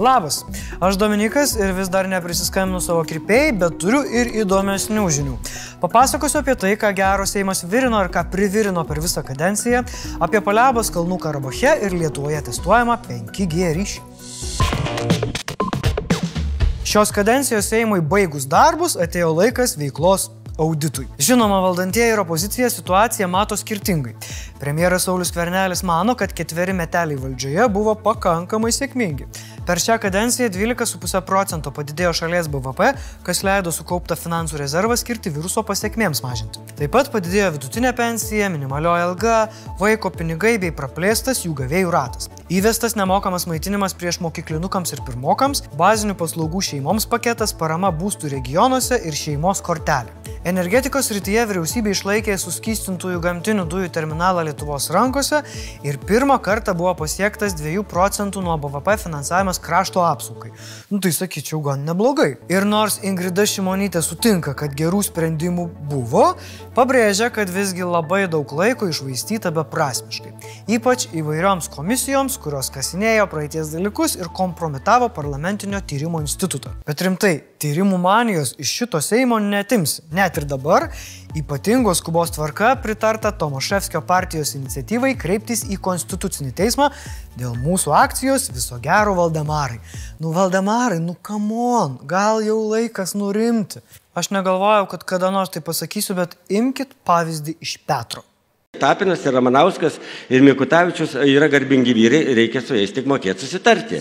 Labas, aš Dominikas ir vis dar neprisiskambinu savo kirpėjai, bet turiu ir įdomesnių žinių. Papasakosiu apie tai, ką gero Seimas virino ir ką privirino per visą kadenciją, apie paliabas Kalnų Karabache ir Lietuvoje testuojamą 5G ryšį. Šios kadencijos Seimui baigus darbus atėjo laikas veiklos auditui. Žinoma, valdantieji ir opozicija situaciją mato skirtingai. Premjeras Saulis Kvernelis mano, kad ketveri meteliai valdžioje buvo pakankamai sėkmingi. Per šią kadenciją 12,5 procento padidėjo šalies BVP, kas leido sukauptą finansų rezervą skirti viruso pasiekmėms mažinti. Taip pat padidėjo vidutinė pensija, minimalioji alga, vaiko pinigai bei praplėstas jų gavėjų ratas. Įvestas nemokamas maitinimas prieš mokyklinukams ir pirmokams, bazinių paslaugų šeimoms paketas, parama būstų regionuose ir šeimos kortelė. Energetikos rytyje vyriausybė išlaikė suskystintųjų gamtinių dujų terminalą Lietuvos rankose ir pirmą kartą buvo pasiektas 2 procentų nuo BVP finansavimas krašto apsaugai. Nu tai sakyčiau, gan neblogai. Ir nors Ingrida Šimonytė sutinka, kad gerų sprendimų buvo, pabrėžia, kad visgi labai daug laiko išvaistyta beprasmiškai. Ypač įvairioms komisijoms, kurios kasinėjo praeities dalykus ir kompromitavo parlamentinio tyrimo institutą. Bet rimtai, tyrimų manijos iš šito Seimo netims. Net ir dabar ypatingos skubos tvarka pritarta Tomaševskio partijos iniciatyvai kreiptis į Konstitucinį teismą dėl mūsų akcijos viso gero Valdemarai. Nu Valdemarai, nu kamon, gal jau laikas nurimti. Aš negalvojau, kad kada nors tai pasakysiu, bet imkite pavyzdį iš Petro. Tapinas ir Ramanauskas ir Mikutavičius yra garbingi vyrai, reikia su jais tik mokėti susitarti.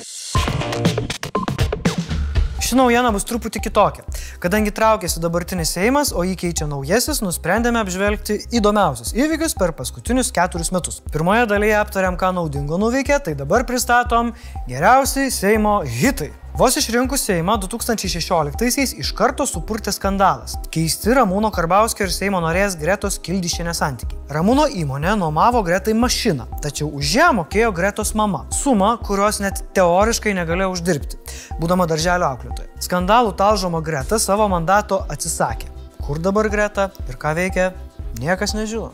Ši naujiena bus truputį kitokia. Kadangi traukėsi dabartinis Seimas, o jį keičia naujasis, nusprendėme apžvelgti įdomiausius įvykius per paskutinius keturis metus. Pirmoje dalyje aptariam, ką naudingo nuveikė, tai dabar pristatom geriausiai Seimo hitai. Vos išrinkus Seimą 2016-aisiais iš karto supurtė skandalas. Keisti Ramūno Karbauskio ir Seimo norės Gretos Kildišinė santykiai. Ramūno įmonė nuomavo Gretai mašiną, tačiau už ją mokėjo Gretos mama. Sumą, kurios net teoriškai negalėjo uždirbti, būdama darželio auklėtoja. Skandalų talžoma Greta savo mandato atsisakė. Kur dabar Greta ir ką veikia, niekas nežino.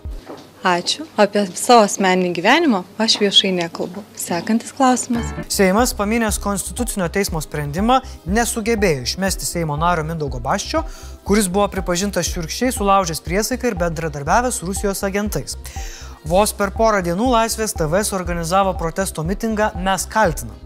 Ačiū. Apie savo asmeninį gyvenimą aš viešai nekalbu. Sekantis klausimas. Seimas paminės Konstitucinio teismo sprendimą nesugebėjo išmesti Seimo nario Mindaugo Baščio, kuris buvo pripažintas šiurkščiai sulaužęs priesaiką ir bendradarbiavęs su Rusijos agentais. Vos per porą dienų Laisvės TV suorganizavo protesto mitingą Mes kaltinam.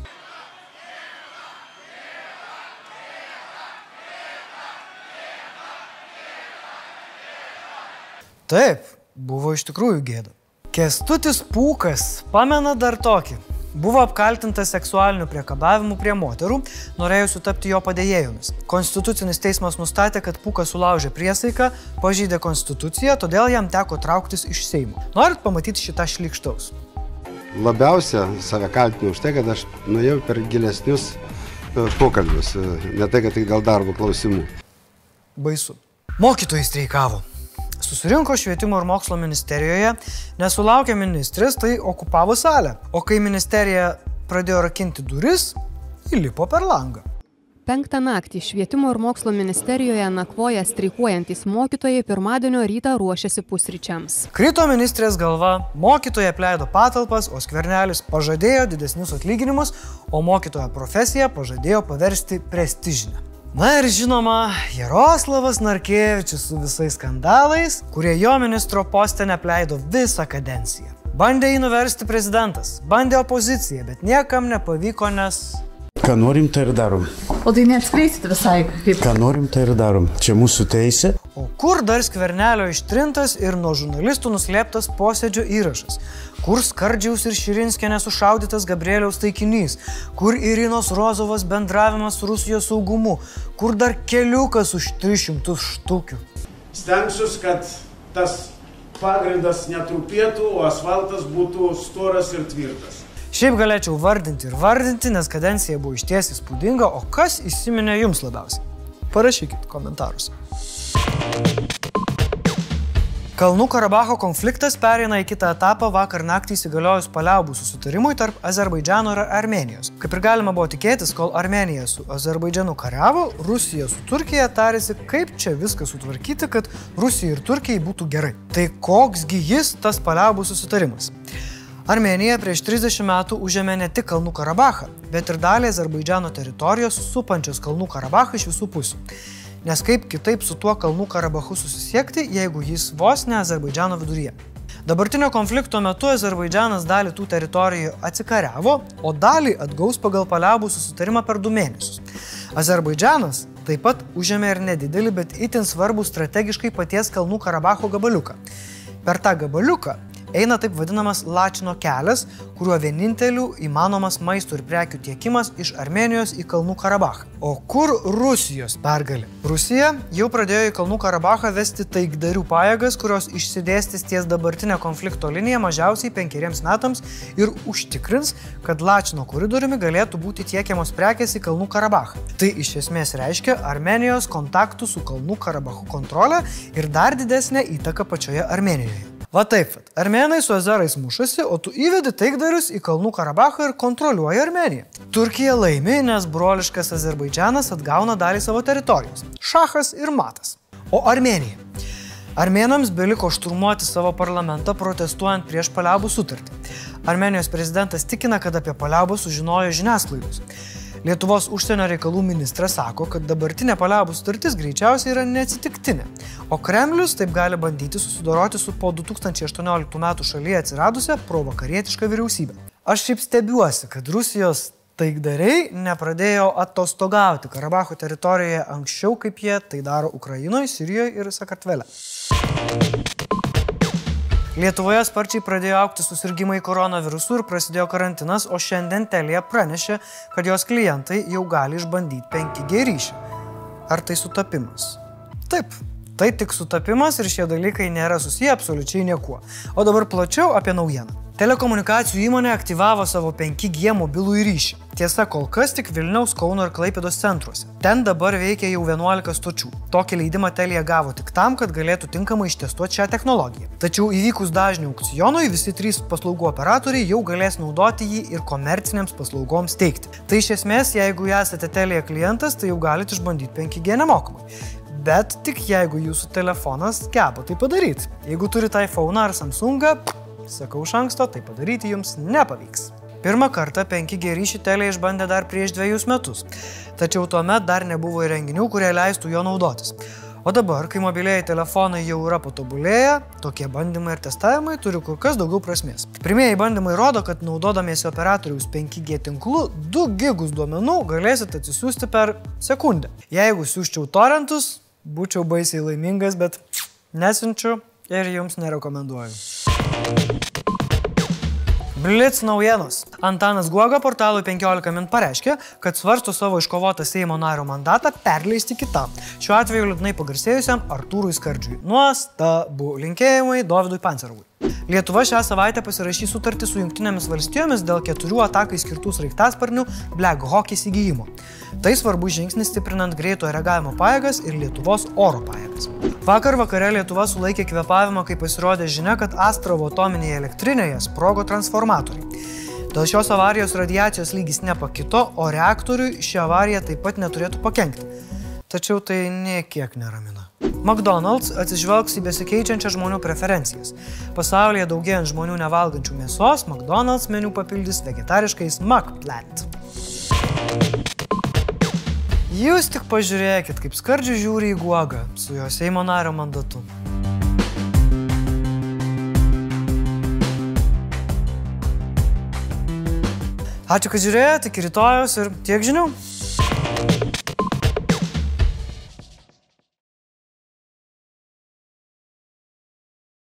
Taip, buvo iš tikrųjų gėda. Kestutis Pūkas, pamena dar tokį. Buvo apkaltintas seksualiniu priekabavimu prie moterų, norėjusių tapti jo padėjėjomis. Konstitucinis teismas nustatė, kad Pūkas sulaužė priesaiką, pažydė konstituciją, todėl jam teko trauktis iš Seimo. Norit pamatyti šitą šlikštaus? Labiausia save kaltinu už tai, kad aš nuėjau per gilesnius e, pokalbius, e, ne tai, kad tai gal darbo klausimų. Baisu. Mokytojai streikavo. Susirinko švietimo ir mokslo ministerijoje, nesulaukė ministrės, tai okupavo salę. O kai ministerija pradėjo rakinti duris, įlipo per langą. Penktą naktį švietimo ir mokslo ministerijoje nakvoja streikuojantis mokytojai pirmadienio rytą ruošiasi pusryčiams. Krito ministrės galva, mokytojai apleido patalpas, o skvernelis pažadėjo didesnius atlyginimus, o mokytojo profesiją pažadėjo paversti prestižinę. Na ir žinoma, Jaroslavas Narkevičius su visais skandalais, kurie jo ministro postę nepleido visą kadenciją. Bandė jį nuversti prezidentas, bandė opozicija, bet niekam nepavyko, nes... Ką norim, tai ir darom. O tai neatskleisit visai kaip. Ką norim, tai ir darom. Čia mūsų teisė. O kur dar skvernelio ištrintas ir nuo žurnalistų nuslėptas posėdžio įrašas? Kur Skardžiaus ir Širinskė nesušaudytas Gabrieliaus taikinys? Kur Irinos Rozovas bendravimas su Rusijos saugumu? Kur dar keliukas už 300 štukių? Stengsiuosi, kad tas pagrindas netrupėtų, o asfaltas būtų storas ir tvirtas. Šiaip galėčiau vardinti ir vardinti, nes kadencija buvo išties įspūdinga, o kas įsiminė jums labiausiai? Parašykit komentaruose. Kalnų Karabacho konfliktas pereina į kitą etapą vakar naktį įsigaliojus paliaubų susitarimui tarp Azerbaidžiano ir Armenijos. Kaip ir galima buvo tikėtis, kol Armenija su Azerbaidžianu kariavo, Rusija su Turkija tarėsi, kaip čia viską sutvarkyti, kad Rusijai ir Turkijai būtų gerai. Tai koksgi jis tas paliaubų susitarimas? Armenija prieš 30 metų užėmė ne tik Kalnų Karabachą, bet ir dalį Azerbaidžiano teritorijos supančios Kalnų Karabachą iš visų pusių. Nes kaip kitaip su tuo Kalnų Karabachu susisiekti, jeigu jis vos ne Azerbaidžiano viduryje. Dabartinio konflikto metu Azerbaidžianas dalį tų teritorijų atsikariavo, o dalį atgaus pagal paliaubų susitarimą per du mėnesius. Azerbaidžianas taip pat užėmė ir nedidelį, bet itin svarbų strategiškai paties Kalnų Karabacho gabaliuką. Per tą gabaliuką eina taip vadinamas Lačino kelias, kuriuo vieninteliu įmanomas maisto ir prekių tiekimas iš Armenijos į Kalnų Karabachą. O kur Rusijos pergalė? Rusija jau pradėjo į Kalnų Karabachą vesti taikdarių pajėgas, kurios išsidėstys ties dabartinę konflikto liniją mažiausiai penkeriems metams ir užtikrins, kad Lačino koridoriumi galėtų būti tiekiamos prekės į Kalnų Karabachą. Tai iš esmės reiškia Armenijos kontaktų su Kalnų Karabachu kontrolę ir dar didesnę įtaką pačioje Armenijoje. Va taip, armenai su azerais mušasi, o tu įvedi taikdarius į Kalnų Karabachą ir kontroliuoji Armeniją. Turkija laimi, nes broliškas Azerbaidžianas atgauna dalį savo teritorijos - Šachas ir Matas. O Armenija? Armenams beliko šturmuoti savo parlamentą protestuojant prieš paliaubų sutartį. Armenijos prezidentas tikina, kad apie paliaubą sužinojo žiniasklaidos. Lietuvos užsienio reikalų ministras sako, kad dabartinė paliaubų sutartis greičiausiai yra neatsitiktinė, o Kremlius taip gali bandyti susidoroti su po 2018 m. šalyje atsiradusią provakarietišką vyriausybę. Aš šiaip stebiuosi, kad Rusijos taikdariai nepradėjo atostogauti Karabacho teritorijoje anksčiau, kaip jie tai daro Ukrainoje, Sirijoje ir Sakartvele. Lietuvoje sparčiai pradėjo aukti susirgymai koronavirusu ir prasidėjo karantinas, o šiandien Telija pranešė, kad jos klientai jau gali išbandyti 5G ryšį. Ar tai sutapimas? Taip, tai tik sutapimas ir šie dalykai nėra susiję absoliučiai niekuo. O dabar plačiau apie naujieną. Telekomunikacijų įmonė aktyvavo savo 5G mobilų ryšį. Tiesa, kol kas tik Vilniaus, Kauno ir Klaipėdos centruose. Ten dabar veikia jau 11 stočių. Tokį leidimą Telija gavo tik tam, kad galėtų tinkamai ištestuoti šią technologiją. Tačiau įvykus dažnių aukcionui visi trys paslaugų operatoriai jau galės naudoti jį ir komercinėms paslaugoms teikti. Tai iš esmės, jeigu esate Telija klientas, tai jau galite išbandyti 5G nemokamai. Bet tik jeigu jūsų telefonas geba tai padaryti. Jeigu turite iPhone ar Samsungą, Sakau iš anksto, tai padaryti jums nepavyks. Pirmą kartą 5G ryšį telė išbandė dar prieš dviejus metus, tačiau tuomet dar nebuvo įrenginių, kurie leistų jo naudotis. O dabar, kai mobiliai telefonai jau yra patobulėję, tokie bandymai ir testavimai turi kur kas daugiau prasmės. Pirmieji bandymai rodo, kad naudodamiesi operatoriaus 5G tinklu 2 gigus duomenų galėsite atsisiųsti per sekundę. Jeigu siūščiau torentus, būčiau baisiai laimingas, bet nesinčiu ir jums nerekomenduoju. Blitz naujienos. Antanas Guoga portalui 15 min pareiškė, kad svarsto savo iškovotą Seimo nario mandatą perleisti kitam. Šiuo atveju liūdnai pagarsėjusiam Artūrui Skardžiui. Nuostabu. Linkėjimai Dovydui Pancerovui. Lietuva šią savaitę pasirašys sutartį su Junktinėmis valstijomis dėl keturių atakai skirtų sraigtasparnių Black Hawk įsigijimo. Tai svarbus žingsnis stiprinant greitojo reagavimo pajėgas ir Lietuvos oro pajėgas. Vakar vakare Lietuva sulaikė kvepavimą, kai pasirodė žinia, kad Astravo atominėje elektrinėje sprogo transformatoriai. Dėl šios avarijos radiacijos lygis nepakito, o reaktoriui ši avarija taip pat neturėtų pakengti. Tačiau tai niekiek neramina. McDonald's atsižvelgs į besikeičiančią žmonių preferencijas. Pasaulyje daugėjant žmonių nevalgančių mėsos, McDonald's meniu papildys vegetariškais McPlant. Jūs tik pažiūrėkit, kaip skardžiai žiūri į guogą su jo Seimo nario mandatu. Ačiū, kad žiūrėjote, iki rytojus ir tiek žinių.